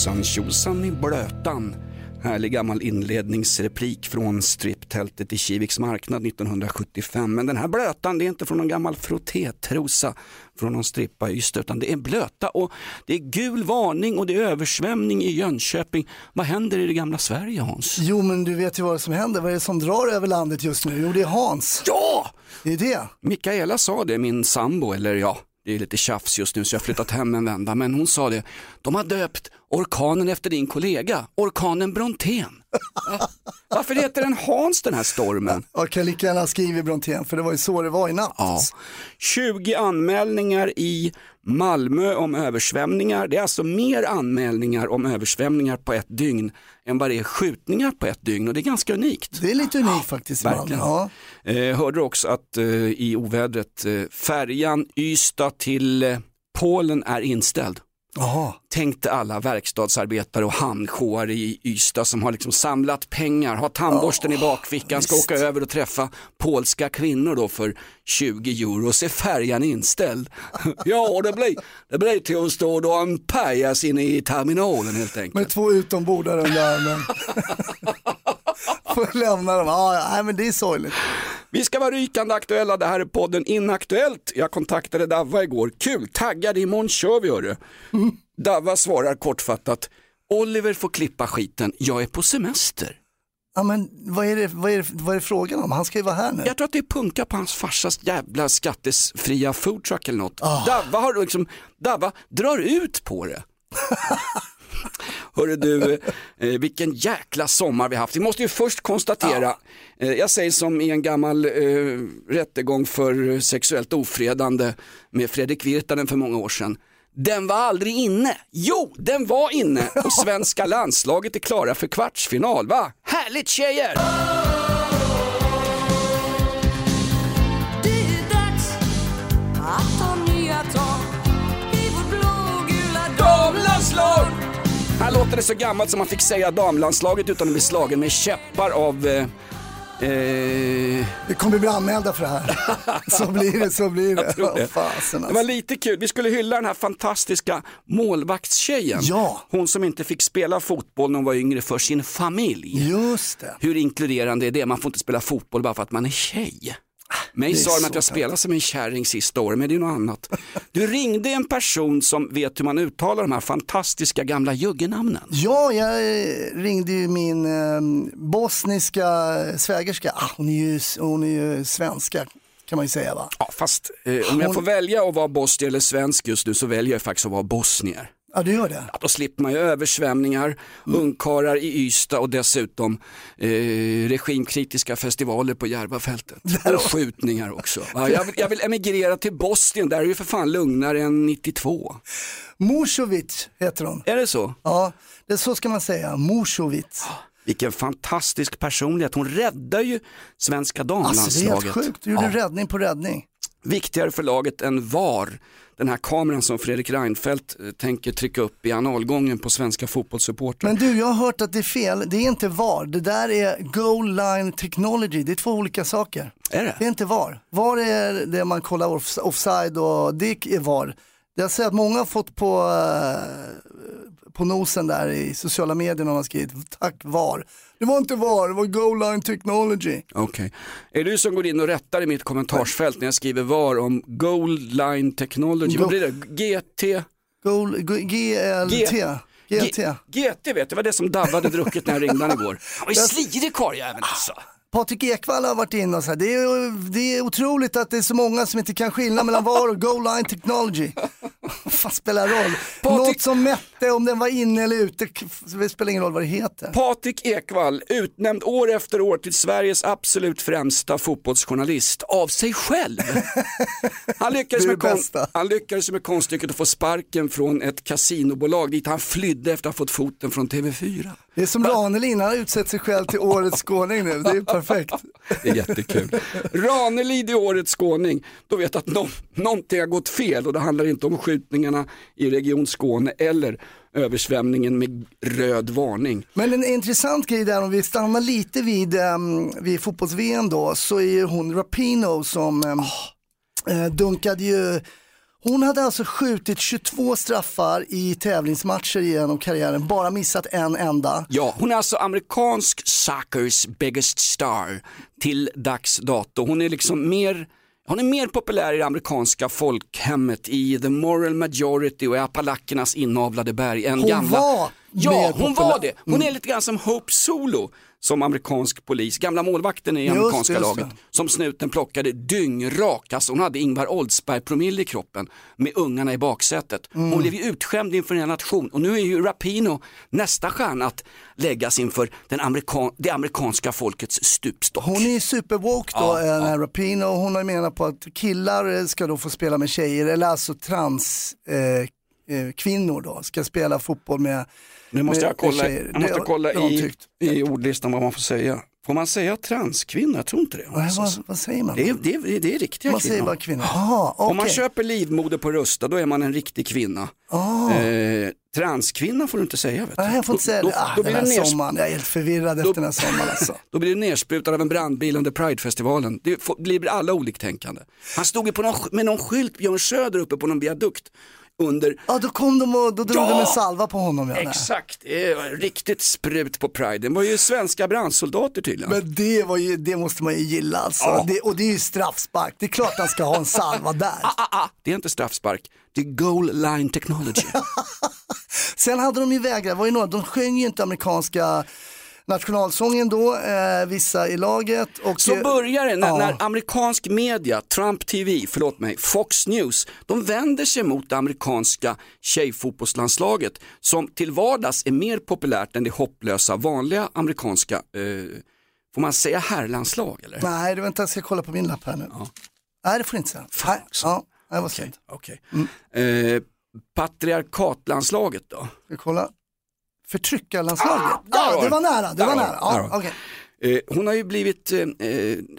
Tjosan tjosan i blötan. Härlig gammal inledningsreplik från stripptältet i Kiviks marknad 1975. Men den här blötan det är inte från någon gammal frottétrosa från någon strippa i Ystad utan det är blöta och det är gul varning och det är översvämning i Jönköping. Vad händer i det gamla Sverige Hans? Jo men du vet ju vad som händer, vad är det som drar över landet just nu? Jo det är Hans. Ja! Det är det. Mikaela sa det, min sambo, eller ja, det är lite tjafs just nu så jag har flyttat hem en vända, men hon sa det, de har döpt orkanen efter din kollega, orkanen Brontén. Va? Varför heter den Hans den här stormen? Jag kan lika gärna skriva Brontén för det var ju så det var i natt. Ja. 20 anmälningar i Malmö om översvämningar. Det är alltså mer anmälningar om översvämningar på ett dygn än vad det är skjutningar på ett dygn och det är ganska unikt. Det är lite unikt faktiskt. Verkligen. Ja. Eh, hörde också att eh, i ovädret eh, färjan Ystad till eh, Polen är inställd. Jaha. Tänkte alla verkstadsarbetare och hamnsjåare i Ystad som har liksom samlat pengar, har tandborsten i bakfickan, ska åka över och träffa polska kvinnor då för 20 euro, så är färjan inställd. ja, det blir, det blir till att stå då en pajas inne i terminalen helt enkelt. Med två utombordare under armen. Får lämna dem. Ja, nej, men det är sorgligt. Vi ska vara rykande aktuella, det här är podden Inaktuellt. Jag kontaktade Davva igår, kul, taggad, imorgon kör vi hörru. Davva svarar kortfattat, Oliver får klippa skiten, jag är på semester. Ja, men vad är, det, vad, är det, vad är det frågan om? Han ska ju vara här nu. Jag tror att det är punka på hans farsas jävla skattesfria foodtruck eller något. Davva, har liksom, Davva drar ut på det. Hörru du, eh, vilken jäkla sommar vi haft. Vi måste ju först konstatera, eh, jag säger som i en gammal eh, rättegång för sexuellt ofredande med Fredrik Virtanen för många år sedan. Den var aldrig inne. Jo, den var inne och svenska landslaget är klara för kvartsfinal. Va? Härligt tjejer! Här låter det så gammalt som man fick säga damlandslaget utan att bli slagen med käppar av eh, eh, Vi kommer bli anmälda för det här. Så blir det, så blir det. det. Åh, fasen Det var alltså. lite kul, vi skulle hylla den här fantastiska målvaktstjejen. Ja. Hon som inte fick spela fotboll när hon var yngre för sin familj. Just det. Hur inkluderande är det? Man får inte spela fotboll bara för att man är tjej. Mig sa de att jag spelade som en kärring sista året, men det är något annat. Du ringde en person som vet hur man uttalar de här fantastiska gamla juggenamnen. Ja, jag eh, ringde ju min eh, bosniska svägerska. Ah, hon, är ju, hon är ju svenska kan man ju säga va. Ja, fast eh, om jag får välja att vara bosnier eller svensk just nu så väljer jag faktiskt att vara bosnier. Ja, du gör det. Ja, då slipper man ju översvämningar, Mm. ungkarlar i Ystad och dessutom eh, regimkritiska festivaler på Järvafältet. Och skjutningar också. Ja, jag, vill, jag vill emigrera till Bosnien, där är det ju för fan lugnare än 92. Musovic heter hon. Är det så? Ja, det så ska man säga. Musovic. Vilken fantastisk personlighet, hon räddar ju svenska Alltså det är damlandslaget. helt sjukt. Du gjorde räddning på räddning. Viktigare för laget än VAR, den här kameran som Fredrik Reinfeldt eh, tänker trycka upp i analgången på svenska fotbollssupportrar. Men du, jag har hört att det är fel. Det är inte VAR. Det där är goal line technology. Det är två olika saker. Är det? Det är inte VAR. VAR är det man kollar off- offside och det är VAR. Jag ser att många har fått på, eh, på nosen där i sociala medier när man skrivit tack VAR. Det var inte VAR, det var goal line technology. Okej. Är du som går in och rättar i mitt kommentarsfält när jag skriver var om Goal Line Technology? Go- Vad blir det? GT? Goal, G- GLT. GLT. G- GT vet jag, det var det som Davva hade druckit när jag ringde han igår. Han var ju slirig karljäveln alltså. Patrik Ekwall har varit inne och sagt det är, det är otroligt att det är så många som inte kan skilja mellan VAR och goal line technology. Vad fan spelar roll? Patrik- Något som mätte om den var inne eller ute, det spelar ingen roll vad det heter. Patrik Ekwall, utnämnd år efter år till Sveriges absolut främsta fotbollsjournalist av sig själv. Han lyckades, med, bästa. han lyckades med konststycket att få sparken från ett kasinobolag dit han flydde efter att ha fått foten från TV4. Det är som Ranelin, han har utsett sig själv till årets skåning nu, det är perfekt. Det är jättekul. Ranelid i årets skåning, då vet att nå- någonting har gått fel och det handlar inte om skjutningarna i Region Skåne eller översvämningen med röd varning. Men en intressant grej där om vi stannar lite vid, um, vid fotbolls-VM då så är ju hon Rapino som um, eh, dunkade ju hon hade alltså skjutit 22 straffar i tävlingsmatcher genom karriären, bara missat en enda. Ja, hon är alltså amerikansk soccers biggest star till dags dato. Hon är liksom mer hon är mer populär i det amerikanska folkhemmet i the moral majority och i appalackernas inavlade berg än Hon gamla. var Ja, hon var det. Hon är lite grann som Hope Solo som amerikansk polis, gamla målvakten i Just amerikanska det, just laget, som snuten plockade dyngrak. Alltså hon hade Ingvar Oldsberg promille i kroppen med ungarna i baksätet. Hon Mm. blev ju utskämd inför en nation och nu är ju Rapino nästa stjärna att läggas inför den amerikan det amerikanska folkets stupstock. Hon är superwoke då, Ja, ja, ja. Rapino, hon har menat på att killar eh, ska då få spela med tjejer, eller alltså trans eh, eh, kvinnor då, ska spela fotboll med Nu måste jag kolla, tjejer. jag måste Det- kolla det i, i ordlistan vad man får säga. Får man säga transkvinna? Jag tror inte det. Nej, vad, vad säger man? Det är, det är, det är riktiga man kvinnor. säger bara kvinnor. Jaha, okej. Om man köper livmoder på Rusta då är man en riktig kvinna. Ah. Eh, transkvinna får du inte säga. Vet du. Nej, jag får inte säga då, det. Ah, Då, då, den här sommaren, jag är helt förvirrad efter den här sommaren alltså. då blir det nersprutad av en brandbil under Pridefestivalen. Det får- blir alla oliktänkande. Han stod ju på någon, med någon skylt, Björn Söder uppe på någon viadukt under Ja, då kom de och då drog Ja! de en salva på honom. Ja, nej. Exakt, det var riktigt sprut på Pride. Det var ju svenska brandsoldater tydligen. Men det, var ju, det måste man ju gilla alltså. Ja. Det, och det är ju straffspark, det är klart han ska ha en salva där. ah, ah, det är inte straffspark, det är goal line technology. Sen hade de ju vägrat, det var ju några, de sjöng ju inte amerikanska nationalsången då, eh, vissa i laget. Och, Så börjar det när, ja. när amerikansk media, Trump TV, förlåt mig, Fox News, de vänder sig mot det amerikanska tjejfotbollslandslaget som till vardags är mer populärt än det hopplösa vanliga amerikanska, eh, får man säga herrlandslag eller? Nej, det vänta, jag ska kolla på min lapp här nu. Nej, det får inte säga. Också. ja, det var synd. Okej. Mm. Eh, patriarkatlandslaget då? Ska vi kolla? Förtryckarlandslaget? Ah, ja, det var nära. Det var nära. Ja, okej. Eh, hon har ju blivit, eh,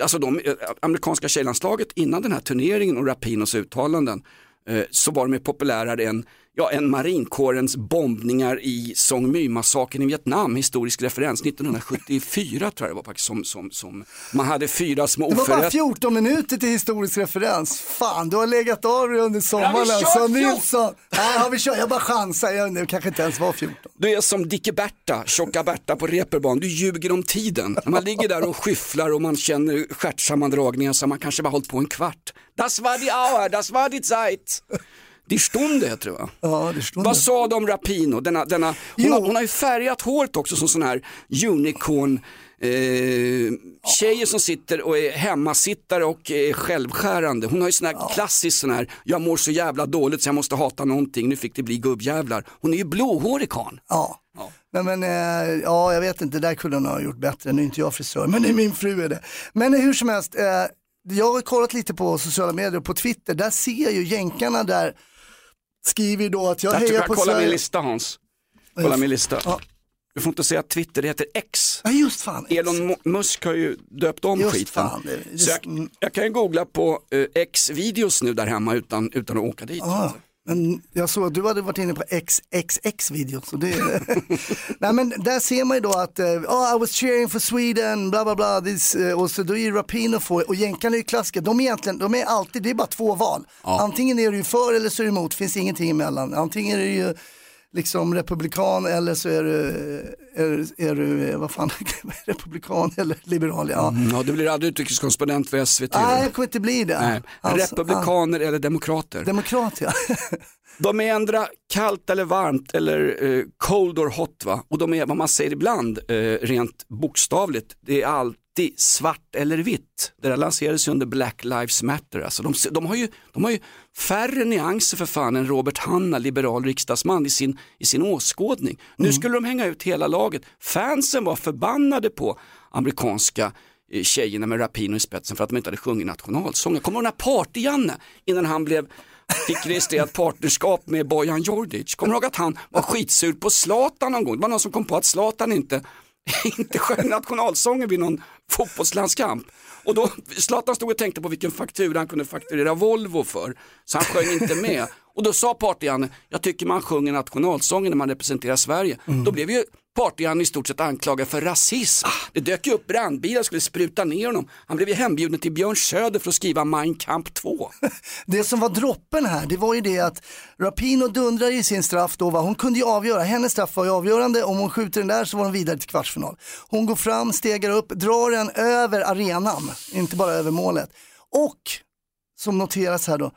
alltså de eh, amerikanska tjejlandslaget innan den här turneringen och Rapinos uttalanden eh, så var de ju populärare än, ja, än marinkårens bombningar i Song My-massakern i Vietnam, historisk referens, 1974 tror jag det var faktiskt som, som, som man hade fyra små Det var bara oförrätter. 14 minuter till historisk referens. Fan, du har legat av dig under sommaren alltså. 14? Nilsson. Nej, har vi kört? Jag bara chansar. Jag, det kanske inte ens var 14. Du är som Dicke Berta, tjocka Berta på reperban, du ljuger om tiden. Man ligger där och skyfflar och man känner stjärtsammandragningar så man kanske bara hållit på en kvart. Das war die Auer, das war die Zeit. Die Stunde heter det va? Ja, det står Vad sa de Rapino? Denna, denna, hon, Jo. har, hon har ju färgat håret också som sån här unicorn eh, tjejer som sitter och är hemmasittare och är självskärande. Hon har ju sån här klassisk sån här, jag mår så jävla dåligt så jag måste hata någonting, nu fick det bli gubbjävlar. Hon är ju blåhårig karln. Ja. Nej, men, eh, ja, jag vet inte, det där kunde hon ha gjort bättre. Nu är inte jag frisör, men det är min fru är det. Men hur som helst, eh, jag har kollat lite på sociala medier och på Twitter. Där ser ju jänkarna där skriver då att jag Jag hejar på jag kolla Sverige. min lista Hans. Kolla min lista. Ja. Du får inte säga Twitter, det heter X. Ja, just fan. Elon Musk har ju döpt om Just skiten. fan, just- Så jag, jag kan ju googla på eh, X-videos nu där hemma utan, utan att åka dit. Ja, men jag såg att du hade varit inne på XXX-videos. Nej men där ser man ju då att, oh, I was cheering for Sweden, bla bla bla, this, eh, och så då är ju Rapino för, och jänkarna är ju klassiker, de är egentligen, de är alltid, det är bara två val. Antingen är du för eller så är du emot, finns ingenting emellan. Antingen är du ju liksom republikan eller så är du, är, är du vad fan, republikan eller liberal. Ja. Mm, Ja, du blir aldrig utrikeskorrespondent för SVT. Nej, jag kommer inte bli det. Nej. Alltså, Republikaner eller demokrater. demokrat ja. De är ändra kallt eller varmt eller eh, cold or hot va? Och de är vad man säger ibland eh, rent bokstavligt. Det är, all, alltid svart eller vitt. Det där lanserades ju under Black Lives Matter. Alltså de, de, har ju, de har ju färre nyanser för fan än Robert Hanna, liberal riksdagsman, i sin, i sin åskådning. Nu skulle de hänga ut hela laget. Fansen var förbannade på amerikanska eh, tjejerna med Rapino i spetsen för att de inte hade sjungit nationalsången. Kommer du ihåg när Party-Janne, innan han blev fick registrerat partnerskap med Bojan Djordjic. Kommer du ihåg att han var skitsur på Zlatan någon gång? Det var någon som kom på att Zlatan inte, inte sjöng nationalsången vid någon fotbollslandskamp. Och då, Zlatan stod och tänkte på vilken faktura han kunde fakturera Volvo för, så han sjöng inte med. Och då sa Party-Janne, jag tycker man sjunger nationalsången när man representerar Sverige. Då blev ju Party-Janne i stort sett anklagad för rasism. Det dök ju upp brandbilar och skulle spruta ner honom. Han blev ju hembjuden till Björn Söder för att skriva Mein Kampf 2. Det som var droppen här, det var ju det att Rapino dundrar i sin straff då, va? hon kunde ju avgöra, hennes straff var ju avgörande, om hon skjuter den där så var hon vidare till kvartsfinal. Hon går fram, stegar upp, drar den över arenan, inte bara över målet. Och, som noteras här då,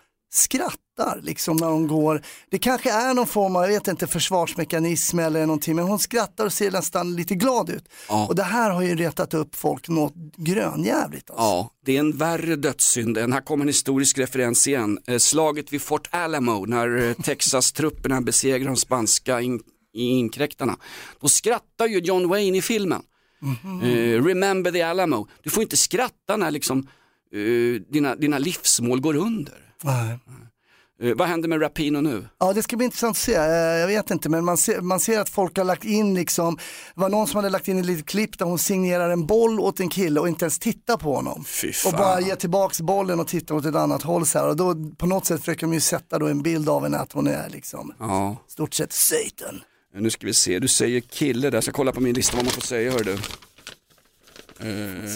skrattar liksom när hon går. Det kanske är någon form av, jag vet inte, försvarsmekanism eller någonting, men hon skrattar och ser nästan lite glad ut. Ja. Och det här har ju retat upp folk något grönjävligt. Alltså. Ja, det är en värre dödssynd. Här kommer en historisk referens igen. Eh, Slaget vid Fort Alamo när eh, Texas-trupperna besegrar de spanska in inkräktarna. Då skrattar ju John Wayne i filmen. Eh, remember the Alamo. Du får inte skratta när liksom, eh, dina, dina livsmål går under. Nej. Eh, vad händer med Rapino nu? Ja det ska bli intressant att se, Eh, jag vet inte men man ser, man ser att folk har lagt in liksom, det var någon som hade lagt in ett litet klipp där hon signerar en boll åt en kille och inte ens tittar på honom. Fy Och fan. bara ger tillbaks bollen och tittar åt ett annat håll så här. och då på något sätt försöker de ju sätta då en bild av henne att hon är liksom Ja, stort sett Satan. nu ska vi se. Du säger kille där, jag kollar på min lista vad man får säga hör du.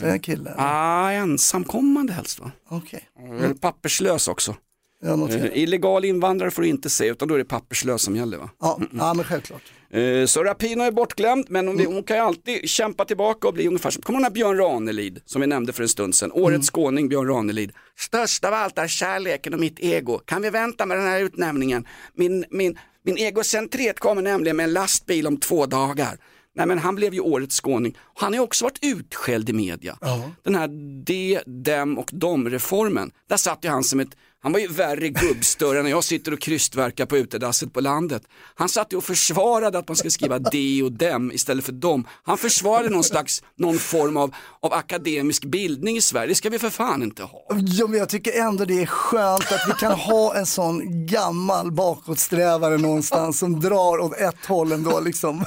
Säger kille. Ah, ensamkommande helst va? Okej, Eller papperslös också. Noterar. Eh, illegal invandrare får du inte säga utan då är det papperslös som gäller va? Ja, ja men självklart. Eh, så Rapino är bortglömd men hon, hon kan ju alltid kämpa tillbaka och bli ungefär som, kommer den här Björn Ranelid som vi nämnde för en stund sedan, årets skåning Björn Ranelid. Störst av allt är kärleken och mitt ego. Kan vi vänta med den här utnämningen? Min, min, min egocentriet kommer nämligen med en lastbil om två dagar. Nej men han blev ju årets skåning. Han har ju också varit utskälld i media. Den här de, dem och dom-reformen. Där satt ju han som ett, han var ju värre gubbstörre när jag sitter och krystverkar på utedasset på landet. Han satt ju och försvarade att man ska skriva de och dem istället för dem. Han försvarade någon slags, någon form av, av akademisk bildning i Sverige. Det ska vi för fan inte ha. Ja, men jag tycker ändå det är skönt att vi kan ha en sån gammal bakåtsträvare någonstans som drar åt ett håll ändå liksom.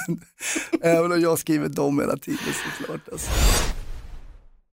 Även om jag skriver dem hela tiden såklart. Alltså.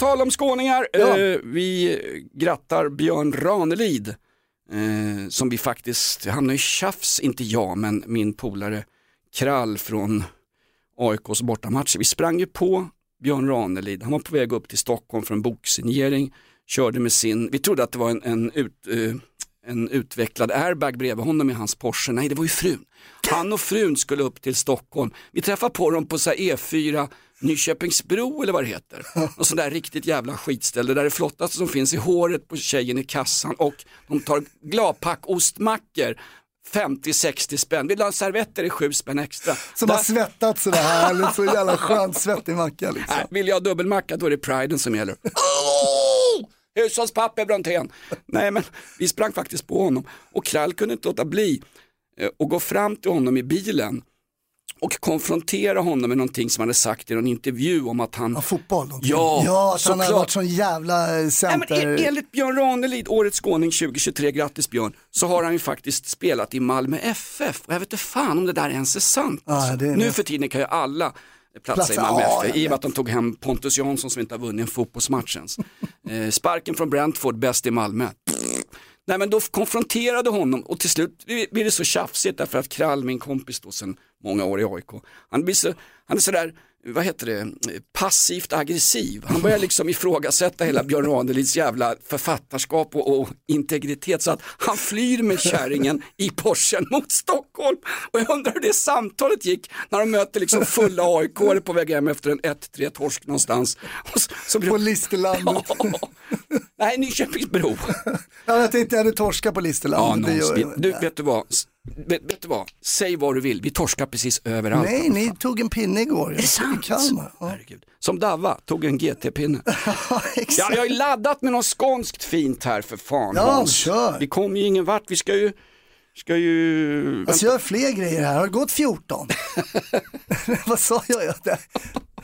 tal om skåningar, eh, vi grattar Björn Ranelid. Eh, som vi faktiskt, han har ju tjafs, inte jag men min polare Krall från AIKs bortamatcher. Vi sprang ju på Björn Ranelid, han var på väg upp till Stockholm för en boksignering, körde med sin, vi trodde att det var en, en, ut, eh, en utvecklad airbag bredvid honom i hans Porsche, nej det var ju frun. Han och frun skulle upp till Stockholm, vi träffade på dem på så här E4 Nyköpingsbro eller vad det heter. Och sån där riktigt jävla skitställe där det flottaste som finns är håret på tjejen i kassan och de tar gladpack ostmackor 50-60 spänn. Vill du ha servetter i 7 spänn extra. Som Där- har svettats sådär härligt, så jävla skönt svettig macka liksom. Nej, vill jag ha dubbelmacka då är det priden som gäller. Hushållspapper Brontén. Nej men vi sprang faktiskt på honom och Krall kunde inte låta bli eh, att gå fram till honom i bilen och konfrontera honom med någonting som han hade sagt i någon intervju om att han... Ja, fotboll. någonting. Ja, ja att han har varit sån jävla eh, Nej, men center. en- enligt Björn Ranelid, årets skåning 2023, grattis Björn, så har han ju faktiskt spelat i Malmö FF och jag vet inte fan om det där ens är sant. Ja, det är nu för tiden kan ju alla platsa i Platsa, Malmö ja, FF i och med att de tog hem Pontus Jansson som inte har vunnit en fotbollsmatch ens. eh, sparken från Brentford, bäst i Malmö. Nej men då konfronterade honom och till slut blir det så tjafsigt därför att Krall, min kompis då sedan många år i AIK, han, blir så, han är sådär, vad heter det, passivt aggressiv. Han börjar liksom ifrågasätta hela Björn Ranelids jävla författarskap och, och integritet så att han flyr med kärringen i Porschen mot Stockholm. Och jag undrar hur det samtalet gick när de möter liksom fulla aik på väg hem efter en 1-3 torsk någonstans. Så, så blir På Listerlandet. Nej, Nyköpingsbro. Ja, jag tänkte jag hade torskat på Ja, Listerlandet. någonstans. jag. du, vet du vad? Vet, vet du vad? Säg vad du vill, vi torskar precis överallt. Nej, ni tog en pinne igår. Är det sant? Kalmar. Ja. Herregud. Som Davva, tog en GT-pinne. Ja, jag är laddat med något skånskt fint här för fan Ja, Hans. kör. Vi kommer ju ingen vart, vi ska ju, ska ju... Alltså jag har fler grejer här, har det gått 14? Vad sa jag?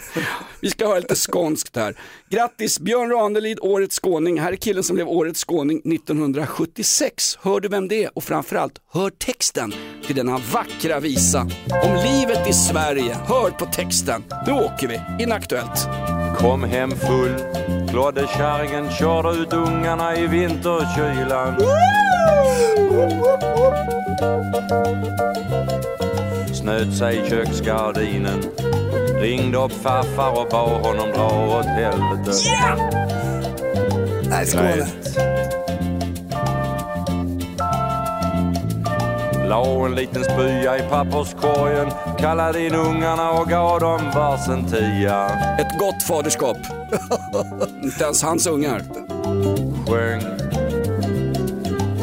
Vi ska höra lite skånskt här. Grattis Björn Ranelid, årets skåning. Här är killen som blev årets skåning 1976. Hör du vem det är? Och framförallt, hör texten till denna vackra visa om livet i Sverige. Hör på texten. Nu åker vi, Inaktuellt. Kom hem full, glodde kärringen, körde ut ungarna i vinterkylan. Snöt sig köksgardinen, ringde upp farfar och bad honom dra åt helvete. Nej, Skåne. La en liten spya i papperskorgen, kallade in ungarna och gav dem varsin tia. Ett gott faderskap. Inte ens hans ungar. sjöng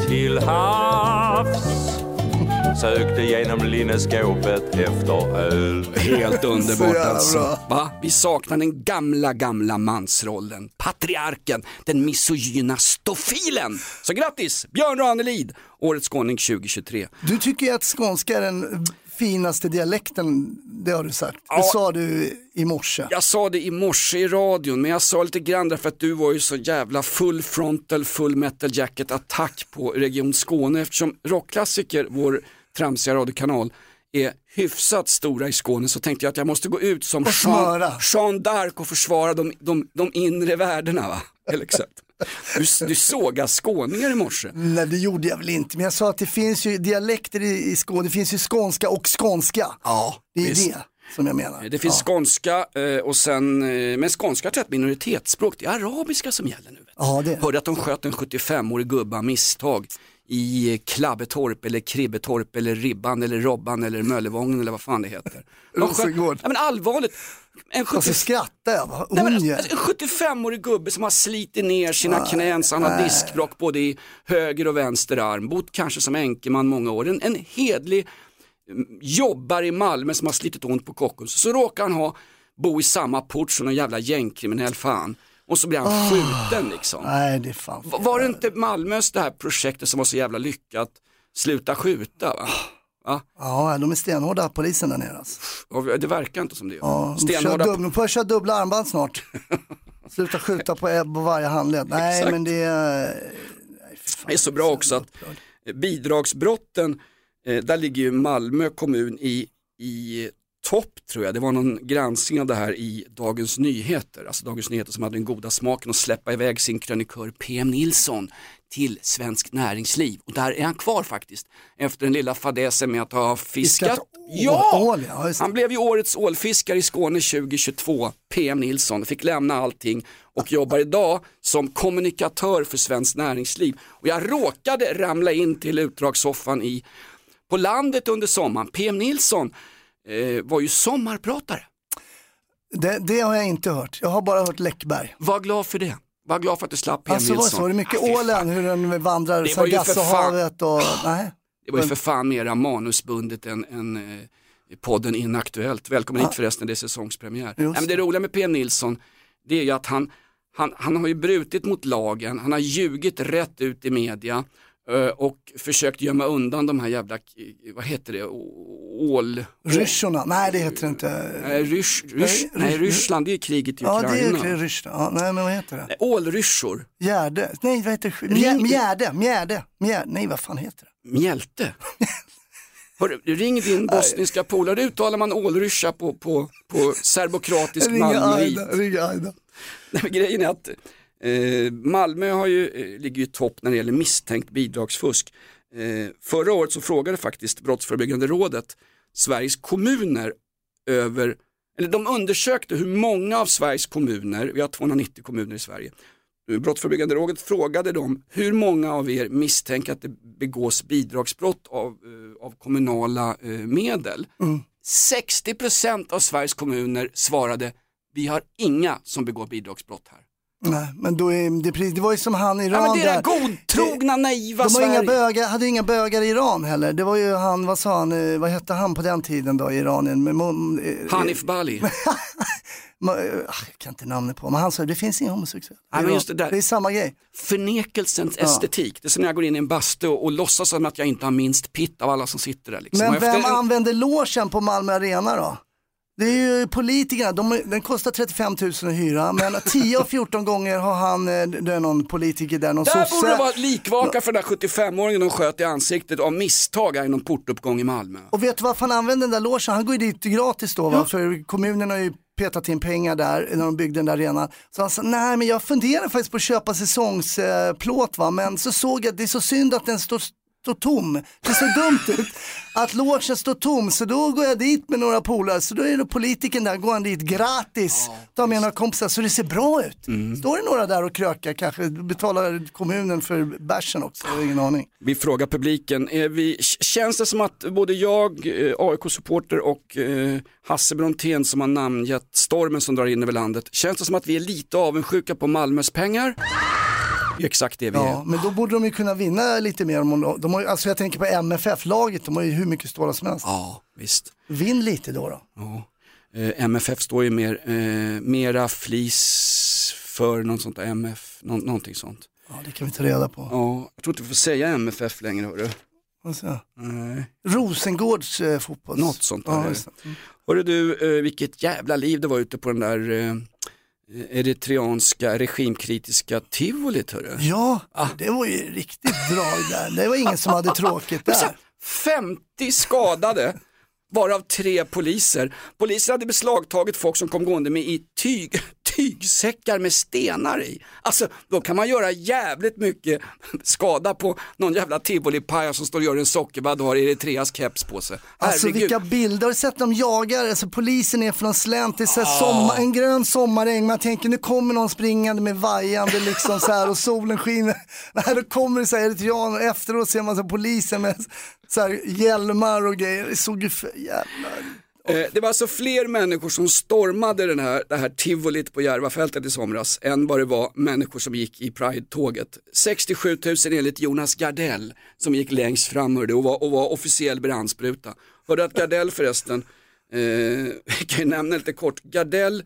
till havs Sökte genom linneskåpet efter öl Helt underbart alltså. Va? Vi saknar den gamla, gamla mansrollen. Patriarken, den misogyna stofilen. Så grattis, Björn Ranelid, årets skåning 2023. Du tycker ju att skånska är den finaste dialekten, det har du sagt. Ja. Det sa du i morse. Jag sa det i morse i radion, men jag sa lite grann därför att du var ju så jävla full frontal, full metal jacket attack på Region Skåne eftersom rockklassiker, vår tramsiga radiokanal, är hyfsat stora i Skåne så tänkte jag att jag måste gå ut som Jean. Jean d'Arc och försvara de, de, de inre värdena. Va? Eller exakt. Du, du sågar skåningar i morse. Nej det gjorde jag väl inte, men jag sa att det finns ju dialekter i, i Skåne, det finns ju skånska och skånska. Ja, Det är visst. det som jag menar. Det finns skånska eh, och sen, eh, men skånska är ett minoritetsspråk, det är arabiska som gäller nu. Ja, det. Hörde att de sköt en 75-årig gubbe av misstag i Klabbetorp eller Kribbetorp eller Ribban eller Robban eller Möllevången eller vad fan det heter. De sköt, ja, men allvarligt, en, Och så 70, skrattar jag, vad nej, men, ung. jag är. alltså, en 75-årig gubbe som har slitit ner sina knän så han har diskbråck både i höger och vänster arm, bott kanske som enkeman många år, en, en hedlig mm, jobbar i Malmö som har slitit ont på Kockums, så råkar han ha, bo i samma port som en jävla gängkriminell fan. Och så blir han skjuten liksom. Nej det fan Va- Var det inte Malmös det här projektet som var så jävla lyckat, sluta skjuta va? Va? Ja, de är stenhårda polisen där nere alltså. Och Det verkar inte som det. Ja, Stenhårda dubbla, de får köra dubbla armband snart. Sluta skjuta på, ebb på varje handled. Nej Exakt. men det är... Det är så bra också att bidragsbrotten, eh, där ligger ju Malmö kommun i, i topp tror jag. Det var någon granskning av det här i Dagens Nyheter. Alltså Dagens Nyheter som hade den goda smaken att släppa iväg sin krönikör PM Nilsson till Svenskt Näringsliv. Och där är han kvar faktiskt. Efter den lilla fadäsen med att ha fiskat. Fiskat Ja! ål, ja. Han blev ju årets ålfiskare i Skåne 2022, PM Nilsson, fick lämna allting och jobbar idag som kommunikatör för Svenskt Näringsliv. Och jag råkade ramla in till utdragssoffan i, på landet under sommaren. PM Nilsson eh, var ju sommarpratare. Det, det har jag inte hört. Jag har bara hört Läckberg. Var glad för det. Var glad för att du slapp PM Alltså Nilsson. så, var det mycket Ah, ålen, hur den vandrar Sargassohavet och... Nej. Det var ju för fan mera manusbundet än, än eh, podden Inaktuellt. Välkommen hit förresten, det är säsongspremiär. Nej, men det roliga med PM Nilsson, det är ju att han, han, han har ju brutit mot lagen, han har ljugit rätt ut i media och försökt gömma undan de här jävla, eh, vad heter det, ål... Ryssarna, nej det heter det inte. Nej, Rys, Rys, Nej, nej, Rys- Ryssland, det är kriget i Ja det Ukraina. är Ryssland, ja, nej men vad heter det? Nej, Ålryssor, Gärde, nej vad heter det? Ring- Mjä- Mjärde, Mjärde, Mjärde, nej vad fan heter det? mjälte. Hörru, ring din bosniska polare, uttalar man ålryscha på, på, på serbokratisk Ringa malmöit? Aida, ringa Aida. Nej, grejen är att eh, Malmö har ju, eh, ligger ju i topp när det gäller misstänkt bidragsfusk. Eh, förra året så frågade faktiskt Brottsförebyggande rådet Sveriges kommuner över, eller de undersökte hur många av Sveriges kommuner, vi har 290 kommuner i Sverige, Brottsförebyggande rådet frågade dem hur många av er misstänker att det begås bidragsbrott av, av kommunala medel. 60% av Sveriges kommuner svarade vi har inga som begår bidragsbrott här. Nej, men då är det, precis- det var ju som han i Ja, Iran men det är där. godtrogna, naiva De har inga bögar, hade inga bögar i Iran heller. Det var ju han, vad sa han, eh, vad hette han på den tiden då i Iranien? Med, eh, Hanif Bali. eh, jag kan inte namnet på, men han sa det finns inga homosexuella. Ja, men Iran. just det där. det är samma grej. Förnekelsens estetik. Det är som när jag går in i en bastu och, och låtsas som att jag inte har minst pitt av alla som sitter där. Liksom. Men efter vem en- använder logen på Malmö Arena då? Det är ju politikerna, de, den kostar 35 000 att hyra, men 10 av 14 gånger har han, eh, det är någon politiker där, någon Där sosse. borde det vara likvaka för den där 75-åringen de sköt i ansiktet av misstag här i någon portuppgång i Malmö. Och vet du varför han använder den där logen? Han går ju dit gratis då, va? för kommunen har ju petat in pengar där när de byggde den där arenan. Så han sa, nej men jag funderar faktiskt på att köpa säsongsplåt va, men så såg jag att det är så synd att den står står tom. Det ser dumt ut att logen står tom så då går jag dit med några polare så då är det politikern där, går han dit gratis, tar med några kompisar så det ser bra ut. Står det några där och krökar kanske, betalar kommunen för bärsen också, jag har ingen aning. Vi frågar publiken, vi, känns det som att både jag, eh, AIK-supporter och eh, Hasse Brontén som har namngett stormen som drar in över landet, känns det som att vi är lite avundsjuka på Malmös pengar? Är exakt det vi är. Ja, men då borde de ju kunna vinna lite mer. Om de, har, alltså jag tänker på MFF-laget, de har ju hur mycket stålar som helst. Ja, visst. Vinn lite då. då. Ja. Eh, MFF står ju mer, eh, mera flis för något sånt där, MF, nå, någonting sånt. Ja, det kan vi ta reda på. Ja, jag tror inte vi får säga MFF längre hörru. Jag? Nej. Rosengårds eh, fotbolls... Något sånt där. Ja, är. Mm. Hörru du, eh, vilket jävla liv det var ute på den där eh, eritreanska regimkritiska tivolit hörru. Ja, Ah. det var ju riktigt drag där. Det var ingen som hade tråkigt där. här, 50 skadade, varav tre poliser. Polisen hade beslagtagit folk som kom gående med i tyg, tygsäckar med stenar i. Alltså då kan man göra jävligt mycket skada på någon jävla tivolipaja som står och gör en sockervadd och har Eritreas keps på sig. Alltså Herregud. vilka bilder, har du sett dem jagar? Alltså polisen är från slänt, det är så Ah. här sommar, en grön sommaräng, man tänker nu kommer någon springande med vajande liksom så här och solen skiner. Nej, då kommer det så här eritreaner och efteråt ser man så polisen med så här hjälmar och grejer. Det såg ju för jävla... Eh, Det var alltså fler människor som stormade den här, det här tivolit på Järvafältet i somras än vad det var människor som gick i Pride-tåget. 67 000 enligt Jonas Gardell som gick längst fram hörde, och, var, och var officiell brandspruta. Hörde att Gardell förresten, eh, vi kan ju nämna lite kort, Gardell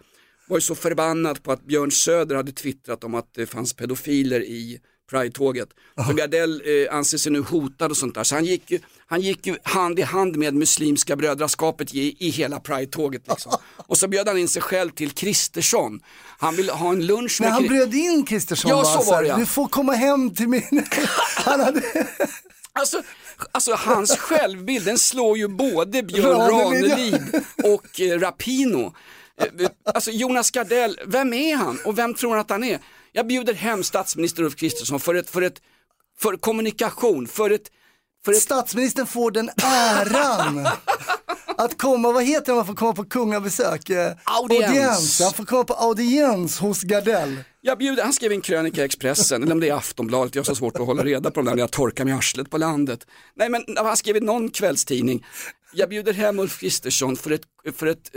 var ju så förbannad på att Björn Söder hade twittrat om att det fanns pedofiler i Pride-tåget. Så Gardell eh, anser sig nu hotad och sånt där. Så han gick ju, han gick ju hand i hand med Muslimska brödraskapet i, i hela Pride-tåget. Liksom. Och så bjöd han in sig själv till Kristersson. Han ville ha en lunch Men med han Kri- bjöd in Kristersson Ja, så var det, ja. Du får komma hem till min... han hade... Alltså, alltså hans självbild den slår ju både Björn. Ranelid och eh, Rapino. Eh, Alltså Jonas Gardell, vem är han och vem tror han att han är? Jag bjuder hem statsminister Ulf Kristersson för, ett, för, ett, för kommunikation, för ett, för ett Statsministern får den äran att komma, vad heter det man får komma på kungabesök? Eh, Audiens. Han får komma på audiens hos Gardell. Jag bjuder, han skrev en krönika i Expressen, eller om det är Aftonbladet, jag har så svårt att hålla reda på dem där när jag torkar mig arslet på landet. Nej men han skrev i någon kvällstidning, jag bjuder hem Ulf Kristersson för ett, för ett,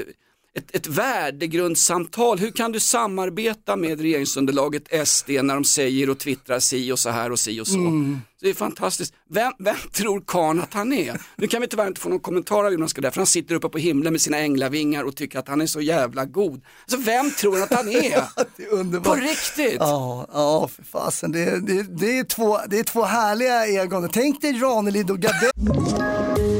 ett, ett värdegrundssamtal. Hur kan du samarbeta med regeringsunderlaget SD när de säger och twittrar si och så här och si och så. Det är fantastiskt. Vem, vem tror karln att han är? Nu kan vi tyvärr inte få någon kommentar av Jonas Gardell för han sitter uppe på himlen med sina änglavingar och tycker att han är så jävla god. Alltså vem tror han att han är? Det är underbart. På riktigt? Ja, ja för fasen. Det, det, det, är två, det är två härliga egon. Tänk dig Ranelid och Gardell.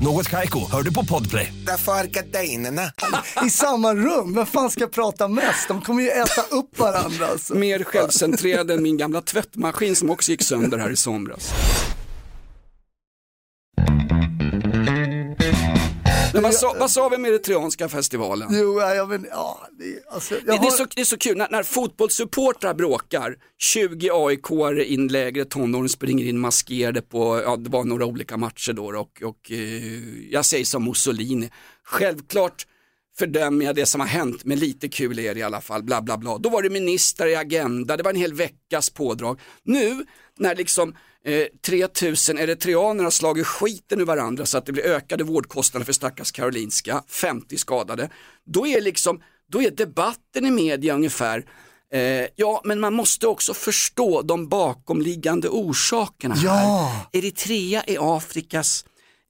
Något Kaiko, hör du på Podplay. Därför är gardinerna. I samma rum, vem fan ska prata mest? De kommer ju äta upp varandra alltså. Mer självcentrerad än min gamla tvättmaskin som också gick sönder här i somras. Men vad, sa, vad sa vi med Eritreanska festivalen? Jo, ja, vet, ja, det, alltså, Det, det, är har- så, det är så kul när, när fotbollssupportrar bråkar, 20 AIK-are in lägre tonåring springer in maskerade på, ja det var några olika matcher då och, och eh, jag säger som Mussolini, självklart fördömer jag det som har hänt, men lite kul är det i alla fall, bla bla bla. Då var det ministrar i Agenda, det var en hel veckas pådrag. Nu när liksom eh, 3000 eritreaner har slagit skiten ur varandra så att det blir ökade vårdkostnader för stackars Karolinska, 50 skadade, då är liksom, då är debatten i media ungefär Eh, ja, men man måste också förstå de bakomliggande orsakerna Ja. här. Eritrea är Afrikas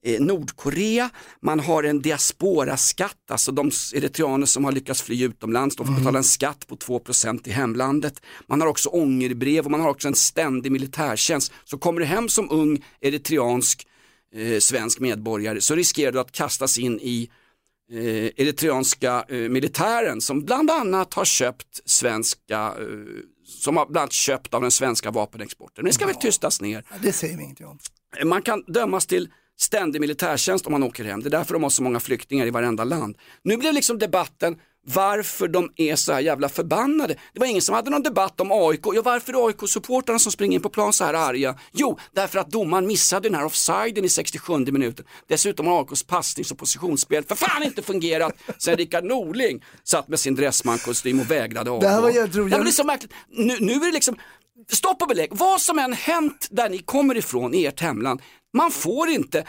eh, Nordkorea, man har en diasporaskatt, alltså de eritreaner som har lyckats fly utomlands, de får betala en skatt på 2% i hemlandet. Man har också ångerbrev och man har också en ständig militärtjänst. Så kommer du hem som ung eritreansk eh, svensk medborgare så riskerar du att kastas in i eh, eritreanska eh, militären som bland annat har köpt svenska, eh, som har bland annat köpt av den svenska vapenexporten. Det ska väl tystas ner. Det säger vi ingenting om. Man kan dömas till ständig militärtjänst om man åker hem. Det är därför de har så många flyktingar i varenda land. Nu blev liksom debatten varför de är så här jävla förbannade. Det var ingen som hade någon debatt om AIK. Ja, varför är AIK-supportrarna som springer in på plan så här arga? Jo, därför att domaren missade den här offsiden i 67 minuten. Dessutom har AIKs passnings och positionsspel för fan inte fungerat sen Rickard Norling satt med sin dressmankostym och vägrade avgå. Det här var jävligt roligt. Ja, men det är så märkligt. Nu, nu är det liksom, stopp och belägg, vad som än hänt där ni kommer ifrån i ert hemland, man får inte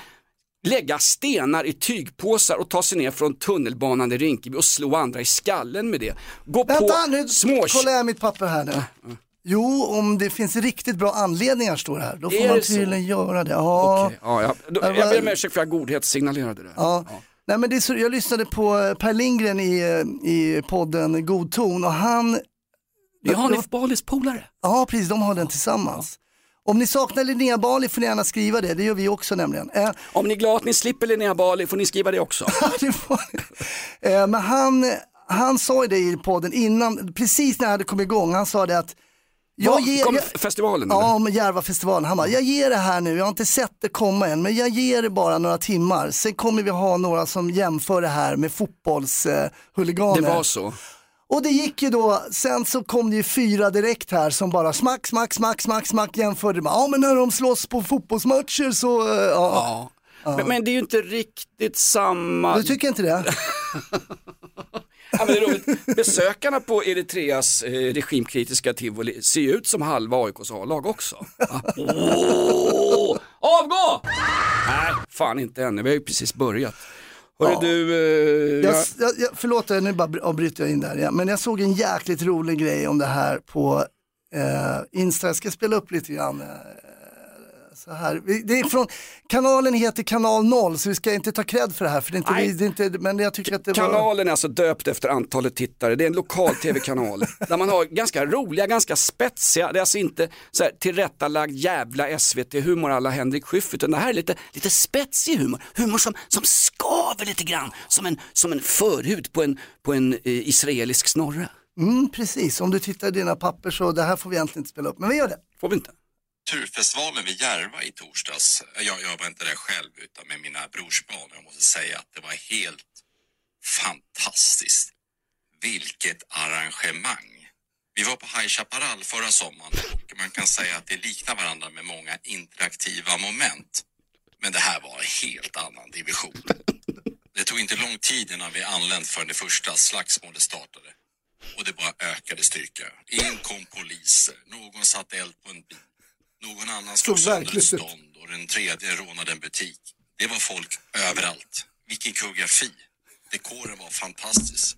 lägga stenar i tygpåsar och ta sig ner från tunnelbanan i Rinkeby och slå andra i skallen med det. Gå Vänta på nu, små... kollar jag mitt papper här nu. Jo, om det finns riktigt bra anledningar står det här. Då får Är man det så? tydligen göra det. Ja. Okej, ja, ja. Då, jag var- ber om ursäkt för att jag godhetssignallerade det. Ja. Nej, men det så, jag lyssnade på eh, Per Lindgren i, eh, i podden God ton och han... Det är Hanif Balis polare. Ja, precis, de har den tillsammans. Om ni saknar Linnea Bali får ni gärna skriva det, det gör vi också nämligen. Eh, Om ni är glada att ni slipper Linnea Bali får ni skriva det också. det får. Eh, men han, han sa ju det i podden innan, precis när det kommit igång, han sa det att jag Vad, ger, kom jag, festivalen eller? Ja, Järvafestivalen. Han bara, jag ger det här nu, jag har inte sett det komma än, men jag ger det bara några timmar. Sen kommer vi ha några som jämför det här med fotbollshuliganer. Det var så. Och det gick ju då, sen så kom det ju fyra direkt här som bara smack, smack, smack, smack, smack jämförde med, ja men när de slåss på fotbollsmatcher så, eh, ja. Ja. Men, men det är ju inte riktigt samma. Du tycker inte det? Ja, men det. Besökarna på Eritreas eh, regimkritiska tivoli ser ju ut som halva AIKs A-lag också. Ja. Åh! Avgå! Nej, fan inte ännu. Vi har ju precis börjat. Hörru Ja. du, eh, Jag, jag, jag, förlåt, nu bara avbryter jag in där. Ja. Men jag såg en jäkligt rolig grej om det här på eh, Insta. Jag ska spela upp lite grann. Så här. Det är från, kanalen heter Kanal 0 så vi ska inte ta cred för det här. För det är inte, Nej. vi- det är inte, men jag tycker att det var... kanalen är alltså döpt efter antalet tittare. Det är en lokal tv-kanal där man har ganska roliga, ganska spetsiga, det är alltså inte så här tillrättalagd jävla SVT-humor alla Henrik Schyff, utan det här är lite, lite spetsig humor. Humor som, som skaver lite grann, som en, som en förhud på en, på en eh, israelisk snorre. Mm, precis, om du tittar i dina papper så det här får vi egentligen inte spela upp. Men vi gör det. Får vi inte? Turfestivalen vid Järva i torsdags. Jag, jag var inte där själv utan med mina brorsbarn. Jag måste säga att det var helt fantastiskt. Vilket arrangemang. Vi var på High Chaparral förra sommaren och man kan säga att det liknar varandra med många interaktiva moment. Men det här var en helt annan division. Det tog inte lång tid innan vi anlänt förrän det första slagsmålet startade. Och det bara ökade styrka. In kom poliser, någon satte eld på en bil. Någon annan slog Så sönder ett stånd och den tredje rånade en butik. Det var folk överallt. Vilken koreografi. Dekoren var fantastisk.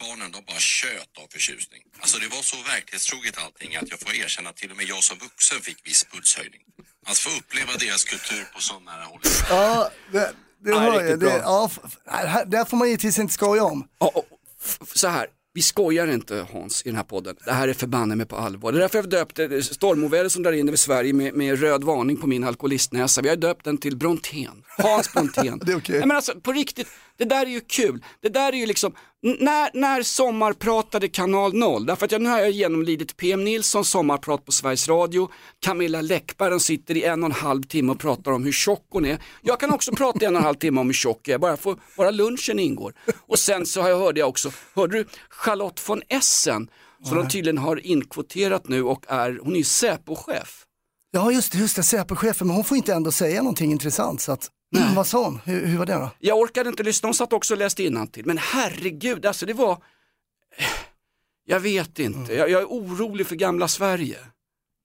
Barnen de bara tjöt av förtjusning. Alltså det var så verklighetstroget allting att jag får erkänna att till och med jag som vuxen fick viss pulshöjning. Att få uppleva deras kultur på sån nära håll. Ja, det, det hör jag. Det, ja, där får man givetvis inte skoja om. Och f- så här, vi skojar inte Hans i den här podden. Det här är förbanne mig på allvar. Det är därför jag döpte stormoväder som drar in över Sverige med, med röd varning på min alkoholistnäsa. Vi har döpt den till Brontén. Hans Brontén. Det är okej. Nej, men alltså på riktigt, det där är ju kul. Det där är ju liksom, när, när sommarpratade kanal 0, därför att jag, nu har jag genomlidit PM Nilssons sommarprat på Sveriges Radio, Camilla Läckberg sitter i en och en halv timme och pratar om hur tjock hon är. Jag kan också prata i en och en halv timme om hur tjock jag är, bara, för, bara lunchen ingår. Och sen så har jag, hörde jag också, hörde du Charlotte von Essen, som de tydligen har inkvoterat nu och är, hon är ju Säpo-chef. Ja just det, just det, Säpo-chefen, men hon får inte ändå säga någonting intressant. Så att, vad sa hon? Hur, hur var det då? Jag orkade inte lyssna, hon satt också och läste till. Men herregud, alltså det var, jag vet inte, jag, jag är orolig för gamla Sverige.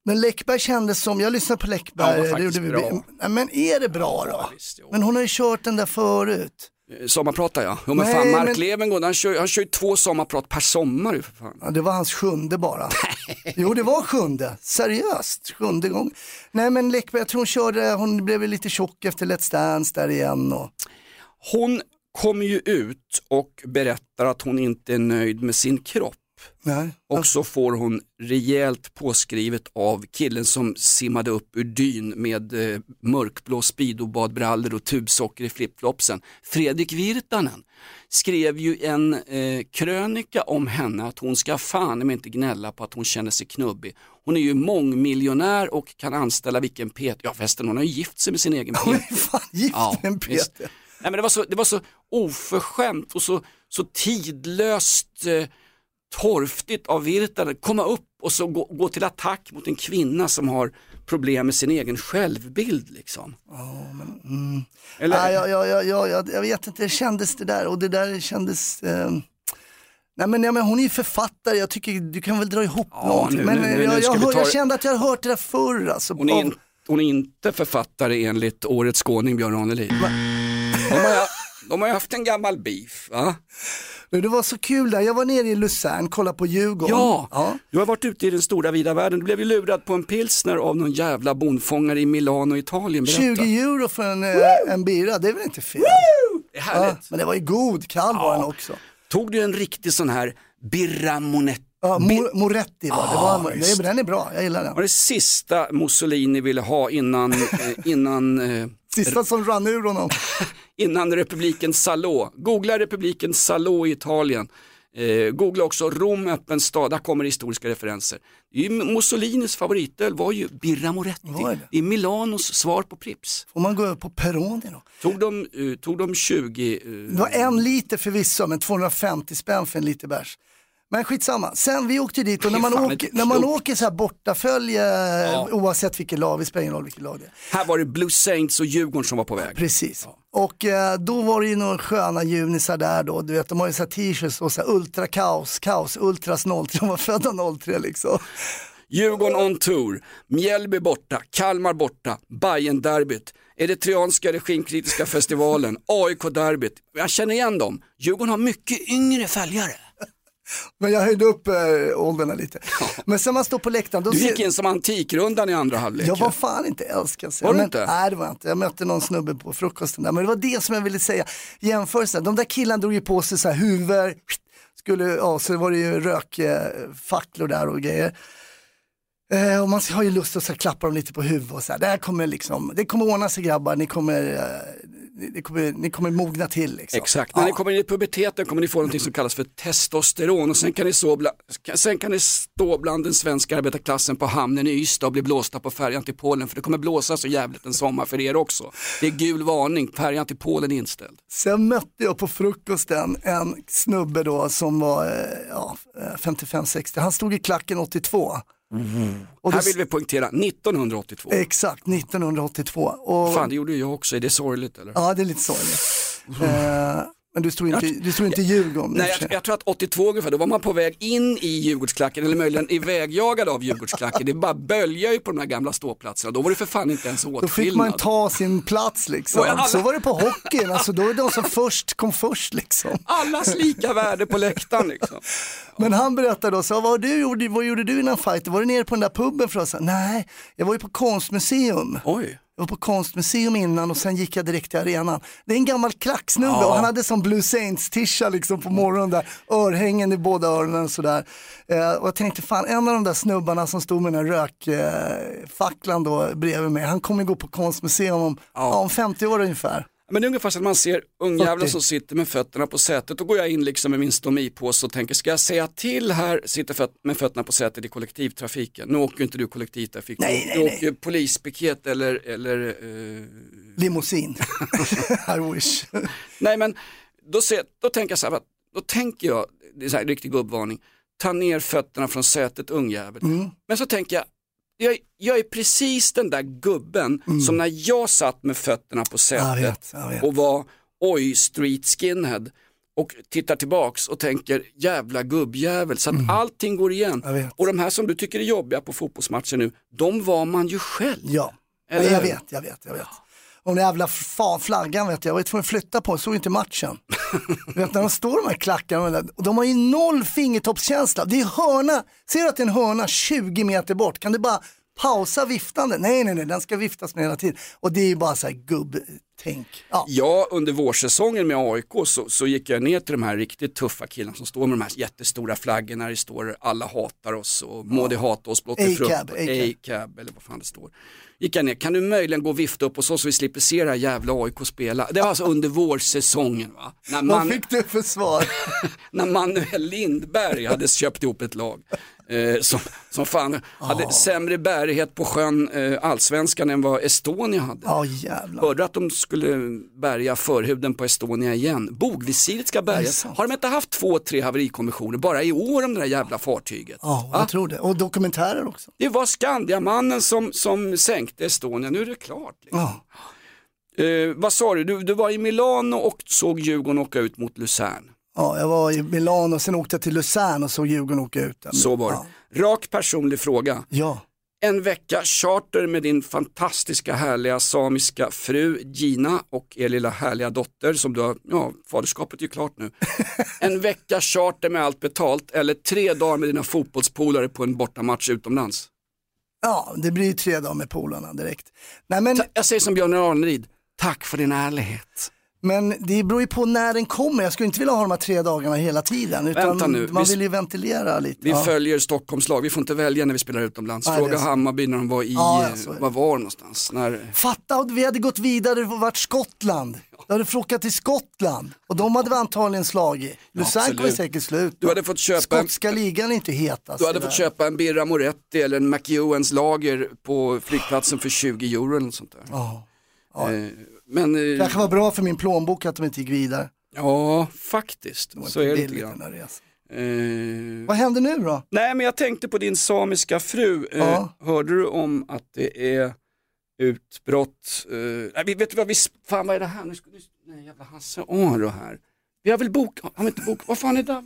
Men Läckberg kändes som, jag lyssnade på Läckberg. Ja, det gjorde vi- bra. Men är det bra då? visst, jo. men hon har ju kört den där förut. Eh, Sommarpratar jag. Jo men Nej, fan Mark men- Levengood, han kör, han kör ju två sommarprat per sommar för fan. Ja, det var hans sjunde bara. jo det var sjunde, seriöst, sjunde gång. Nej men Läckberg, jag tror hon körde, hon blev lite tjock efter Let's Dance där igen. Och... Hon kommer ju ut och berättar att hon inte är nöjd med sin kropp. Nej. Och så får hon rejält påskrivet av killen som simmade upp ur dyn med eh, mörkblå speedobadbrallor och tubsocker i flipflopsen. Fredrik Virtanen skrev ju en eh, krönika om henne att hon ska fan inte gnälla på att hon känner sig knubbig. Hon är ju mångmiljonär och kan anställa vilken PT, ja förresten hon har ju gift sig med sin egen PT. Hon är fan gift med en. PT. Nej, men det, var så, det var så oförskämt och så, så tidlöst eh, torftigt av Virtanen. Komma upp och så gå, gå till attack mot en kvinna som har problem med sin egen självbild. Liksom. Eller, Nej, jag, jag, jag, jag, jag, jag vet inte, det kändes det där och det där kändes eh... Nej men, ja, men hon är ju författare, jag tycker du kan väl dra ihop Ja, någonting. nu- men nu- nu- jag, nu jag, vi hör, ta jag kände att jag har hört det där förr alltså. hon, är in, hon är inte författare enligt Årets skåning Björn Ranelid. Har, de har ju haft en gammal beef. Va? Men Det var så kul där, jag var nere i Luzern, kollade på Djurgården. Ja, du har varit ute i den stora vida världen. Du blev ju lurad på en pilsner av någon jävla bondfångare i Milano, Italien. Berätta. 20 euro för en, eh, en bira, det är väl inte fel? Det är härligt. Ja, men det var ju god, kall var den också. Tog du en riktig sån här Birra Monetti? Ja, Mor- Moretti var det, Ah, var, det, den är bra, jag gillar den. var det sista Mussolini ville ha innan, eh, innan, eh, Sista som rann ur honom. innan republiken Salò. Googla republiken Salò i Italien. Eh, googla också Rom öppen stad, där kommer historiska referenser. Mussolinis favoritöl var ju Birra Moretti. Var det? Är Milanos svar på Prips. Får man gå över på Peroni då? Tog de, eh, tog de 20, eh, Det var en liter förvisso, men 250 spänn för en liter bärs. Men skitsamma, sen vi åkte dit och när man, fan åker, när man åker så här bortafölje, oavsett vilket lag, det spelar ingen roll vilket lag det är. här var det Blue Saints och Djurgården som var på väg. Precis. Och eh, då var det ju några sköna junisar där då, du vet de har ju så här t-shirts och så här ultra kaos, kaos, ultras 03, de var födda 03 liksom. Djurgården on tour, Mjällby borta, Kalmar borta, Bayern derbyt Eritreanska regimkritiska festivalen, AIK-derbyt. Jag känner igen dem. Djurgården har mycket yngre följare. Men jag höjde upp äh, åldrarna lite. Men sen man står på läktaren. Då Du gick in som antikrundan i andra halvlek. Jag var fan inte älskad. Var du inte? Nej det var jag inte. Jag mötte någon snubbe på frukosten där. Men det var det som jag ville säga. Jämförelsen. De där killarna drog ju på sig så här huvor. Skulle, ja, så var det ju rökfacklor där och grejer. Eh, och man har ju lust att så klappa dem lite på huvudet och så här. Det här kommer liksom, det kommer ordna sig grabbar. Ni kommer, eh, ni, kommer, ni kommer mogna till liksom. Exakt, när ni kommer in i puberteten kommer ni få något som kallas för testosteron och sen kan, ni bla, sen kan ni stå bland den svenska arbetarklassen på hamnen i Ystad och bli blåsta på färjan till Polen för det kommer blåsa så jävligt en sommar för er också. Det är gul varning, färjan till Polen är inställd. Sen mötte jag på frukosten en snubbe då som var eh, ja, eh, 55-60. Han stod i klacken 82. Och Här vill vi poängtera 1982. Exakt, 1982. Och, Fan det gjorde ju jag också, är det sorgligt eller? Ja, det är lite sorgligt. Eh, men du stod inte, du stod inte i Djurgården. Nej, jag, jag tror att 82 ungefär, då var man på väg in i Djurgårdsklacken eller möjligen ivägjagad av Djurgårdsklacken. Det bara böljar ju på de här gamla ståplatserna. Då var det för fan inte ens Då åtskillnad. fick man ta sin plats liksom. Alla- Så var det på hockeyn, alltså, då är det de som först kom först liksom. Allas lika värde på läktaren liksom. Men han berättade då, så, vad, du, gjorde- vad gjorde du innan fight? Var du nere på den där puben för oss? Nej, jag var ju på konstmuseum. Oj. Jag var på konstmuseum innan och sen gick jag direkt till arenan. Det är en gammal klacksnubbe Ja. och han hade som Blue Saints-tisha liksom på morgonen där, örhängen i båda öronen och sådär. Eh, och jag tänkte fan, en av de där snubbarna som stod med den rökfacklan då bredvid mig, han kommer gå på konstmuseum om, ja. om 50 år ungefär. Men det är ungefär som att man ser ungjävlar 40. som sitter med fötterna på sätet. Då går jag in liksom med min stomipåse och tänker, ska jag säga till här, sitter föt med fötterna på sätet i kollektivtrafiken. Nu åker ju inte du kollektivtrafik, Nej, du, nej, du nej. åker polispiket eller, eller eh, Limousin. I wish. Nej men då, ser, då tänker jag så här, då tänker jag, det är så här, riktig gubbvarning, ta ner fötterna från sätet ungjävel. Mm. Men så tänker jag, jag, är- jag är precis den där gubben som när jag satt med fötterna på Mm. Jag sätet vet, jag vet. och var oj street skinhead och tittar tillbaks och tänker jävla gubbjävel så att Mm. allting går igen. Och de här som du tycker är jobbiga på fotbollsmatcher nu, de var man ju själv. Ja, jag vet, jag vet, jag vet. Och den jävla fa- flaggan vet jag, jag var tvungen att flytta på, såg inte matchen. Vet när de står de här klackarna, och de har ju noll fingertoppskänsla. Det är hörna, ser du att det är en hörna 20 meter bort, kan du bara pausa viftande? Nej, nej, nej, den ska viftas med hela tiden. Och det är ju bara så här gubbtänk. Ja. Ja, under vårsäsongen med AIK så, så gick jag ner till de här riktigt tuffa killarna som står med de här jättestora flaggorna där det står alla hatar oss och må de hata oss blott A-cab. A-cab. A-cab eller vad fan det står. Gick jag ner, kan du möjligen gå och vifta upp och så så vi slipper se det här jävla AIK spela. Det var alltså under vårsäsongen va. När, Vad man, fick du för svar? när Manuel Lindberg hade köpt ihop ett lag. Eh, som, som fan hade sämre bärighet på sjön eh, allsvenskan än vad Estonia hade. Ja jävlar. Hörde att de skulle bärga förhuden på Estonia igen. Bogvisiret ska bärgas. Har de inte haft två, tre haverikommissioner bara i år om det där jävla fartyget? Ja, Va? jag tror det. Och dokumentärer också. Det var Skandiamannen som, som sänkte Estonia, nu är det klart. Liksom. Ja. Eh, vad sa du? du, du var i Milano och såg Djurgården åka ut mot Luzern. Ja, jag var i Milano och sen åkte jag till Luzern och såg Djurgården åka ut. där. Så var det. Ja. Rak personlig fråga. ja. En vecka charter med din fantastiska härliga samiska fru Gina och er lilla härliga dotter som du har, ja faderskapet är ju klart nu. En vecka charter med allt betalt eller tre dagar med dina fotbollspolare på en bortamatch utomlands. Ja, det blir ju tre dagar med polarna direkt. Nej, men, Ta- Jag säger som Björn Ranelid, tack för din ärlighet. Men det beror ju på när den kommer. Jag skulle inte vilja ha de här tre dagarna hela tiden. Utan Vänta nu, Man vi- vill ju ventilera lite. Vi ja. följer Stockholms lag, vi får inte välja när vi spelar utomlands. Nej, är Fråga. Hammarby när de var i, Ja, är det. var var de någonstans? När... Fatta om vi hade gått vidare och varit Skottland. Då hade vi åkat till Skottland och de hade vi antagligen slagit. Kommer absolut. säkert slut. Du hade fått köpa en- Skotska ligan är inte hetast. Du hade fått köpa en Birra Moretti eller en McEwens lager på flygplatsen för 20 euro eller något sånt där. Ja. Eh, Men eh, kanske var bra för min plånbok att de inte gick vidare. ja, faktiskt. Så är det lite grann. Eh, Vad händer nu då? nej, men jag tänkte på din samiska fru. Eh, Ja. Hörde du om att det är utbrott? Eh, nej, vet du vad vi, fan vad är det här? Nu ska, nu, nej, jävla Hasse Aro här. Vi har väl bok, har vi inte bok, vad fan är det?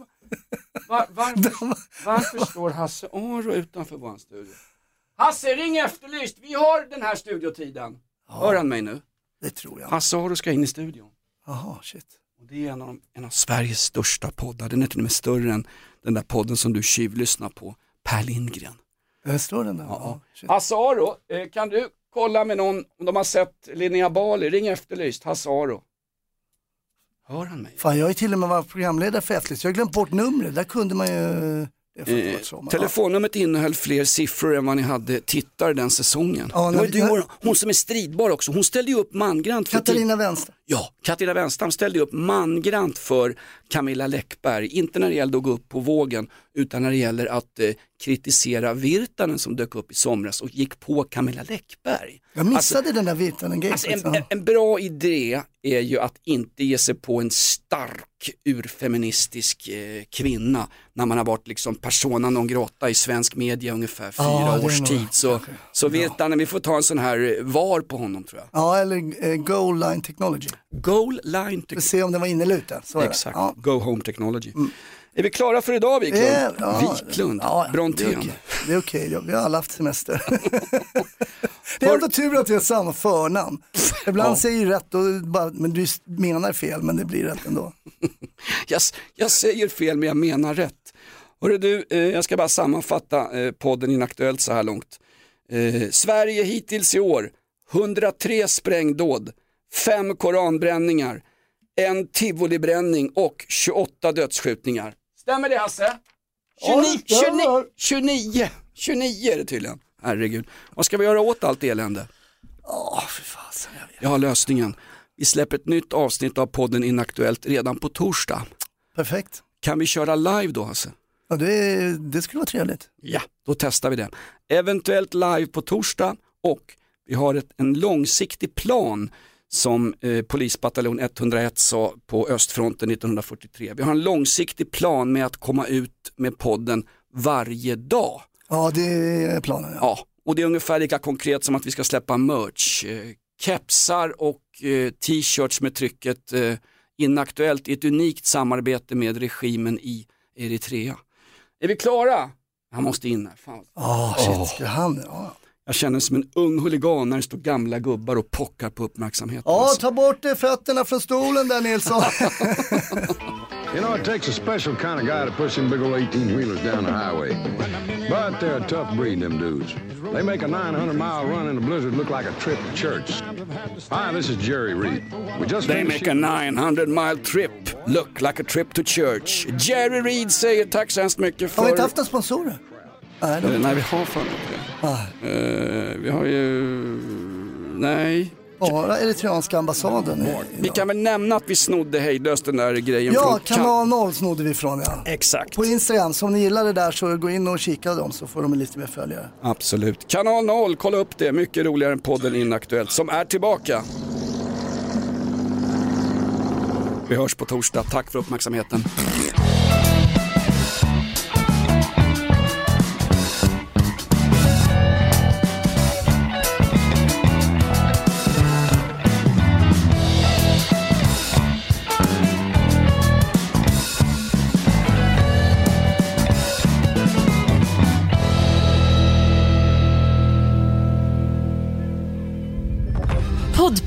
Var, var, varför står Hasse Aro utanför vår studio? Hasse, ring Efterlyst! Vi har den här studiotiden. Hör han mig nu? Det tror jag. Hasse Aro ska in i studion. Jaha, shit. Och det är en av, de- en av Sveriges största poddar. Den är till och med större än den där podden som du tjuvlyssnar på, Per Lindgren. Står den där. Ja. Hasse Aro, eh, kan du kolla med någon om de har sett Linnea Bali? Ring Efterlyst, Hasse Aro. Hör han mig? Fan, jag har ju till och med varit programledare för Efterlyst. Jag har glömt bort numret. Där kunde man ju... Eh, telefonnumret innehöll fler siffror än vad ni hade tittare den säsongen. Ja, det var du och hon som är stridbar också, hon ställde ju upp mangrant för Katarina Wenstam. Ja, Katarina Wenstam ställde upp mangrant för Camilla Läckberg. Inte när det gällde att gå upp på vågen, utan när det gäller att eh, kritisera Virtanen som dök upp i somras och gick på Camilla Läckberg. Jag missade den där Virtanen grejen. Alltså en, en, en bra idé är ju att inte ge sig på en stark urfeministisk eh, kvinna när man har varit liksom persona non grata i svensk media ungefär fyra Ja, är års tid. Så, så Virtanen, vi får ta en sån här eh, var på honom tror jag. Ja, eller eh, Goal Line Technology. Goal Line Vi ser om den var inne eller ute. Så är det. Exakt, Ja. Go Home Technology. Är vi klara för idag Wiklund? Eh, ja, Wiklund, ja, Det är Brontén. Det är okej, Ja, vi har alla haft semester. det är ändå tur att vi har samma förnamn. Ibland Ja. säger du rätt, och bara, men du menar fel, men det blir rätt ändå. Jag, jag säger fel men jag menar rätt. Hörru du, eh, jag ska bara sammanfatta eh, podden Inaktuellt så här långt. Eh, Sverige hittills i år, 103 sprängdåd, 5 koranbränningar, en tivolibränning och 28 dödsskjutningar. Stämmer det Hasse? 29, Ja, det stämmer. 29, 29, 29 är det tydligen. Herregud, vad ska vi göra åt allt elände? Åh, för fasen. jag vet. Jag har lösningen. Vi släpper ett nytt avsnitt av podden Inaktuellt redan på torsdag. Perfekt. Kan vi köra live då Hasse? Ja, det, det skulle vara trevligt. Ja, då testar vi det. Eventuellt live på torsdag och vi har ett, en långsiktig plan som eh, polisbataljon 101 sa på östfronten 1943. Vi har en långsiktig plan med att komma ut med podden varje dag. Ja, det är planen. Ja. Ja, och det är ungefär lika konkret som att vi ska släppa merch. Eh, kepsar och eh, t-shirts med trycket eh, inaktuellt i ett unikt samarbete med regimen i Eritrea. Är vi klara? Han måste in här. Fan. Ah, shit, ska han? Ja. Jag känner mig som en ung huligan när det står gamla gubbar och pockar på uppmärksamhet. ja, ta bort eh, fötterna från stolen där Nilsson. You know, it takes a special kind of guy to push them big old 18 wheelers down the highway. But they're a tough breed, them dudes. They make a 900 mile run in a blizzard look like a trip to church. Hi, this is Jerry Reed. We just They make a 900 mile trip, look like a trip to church. Jerry Reed säger tack så hemskt mycket för... Har vi inte haft några sponsorer? Nej, vi har fan inte det. Ah. Eh, vi har ju... Nej. bara eritreanska ambassaden. i- Vi kan väl nämna att vi snodde hejdlöst den där grejen Ja, från kanal 0 snodde vi ifrån ja. Exakt. På Instagram, så om ni gillar det där så gå in och kika dem så får de lite mer följare. Absolut. Kanal 0, kolla upp det. Mycket roligare än podden Inaktuellt som är tillbaka. Vi hörs på torsdag. Tack för uppmärksamheten.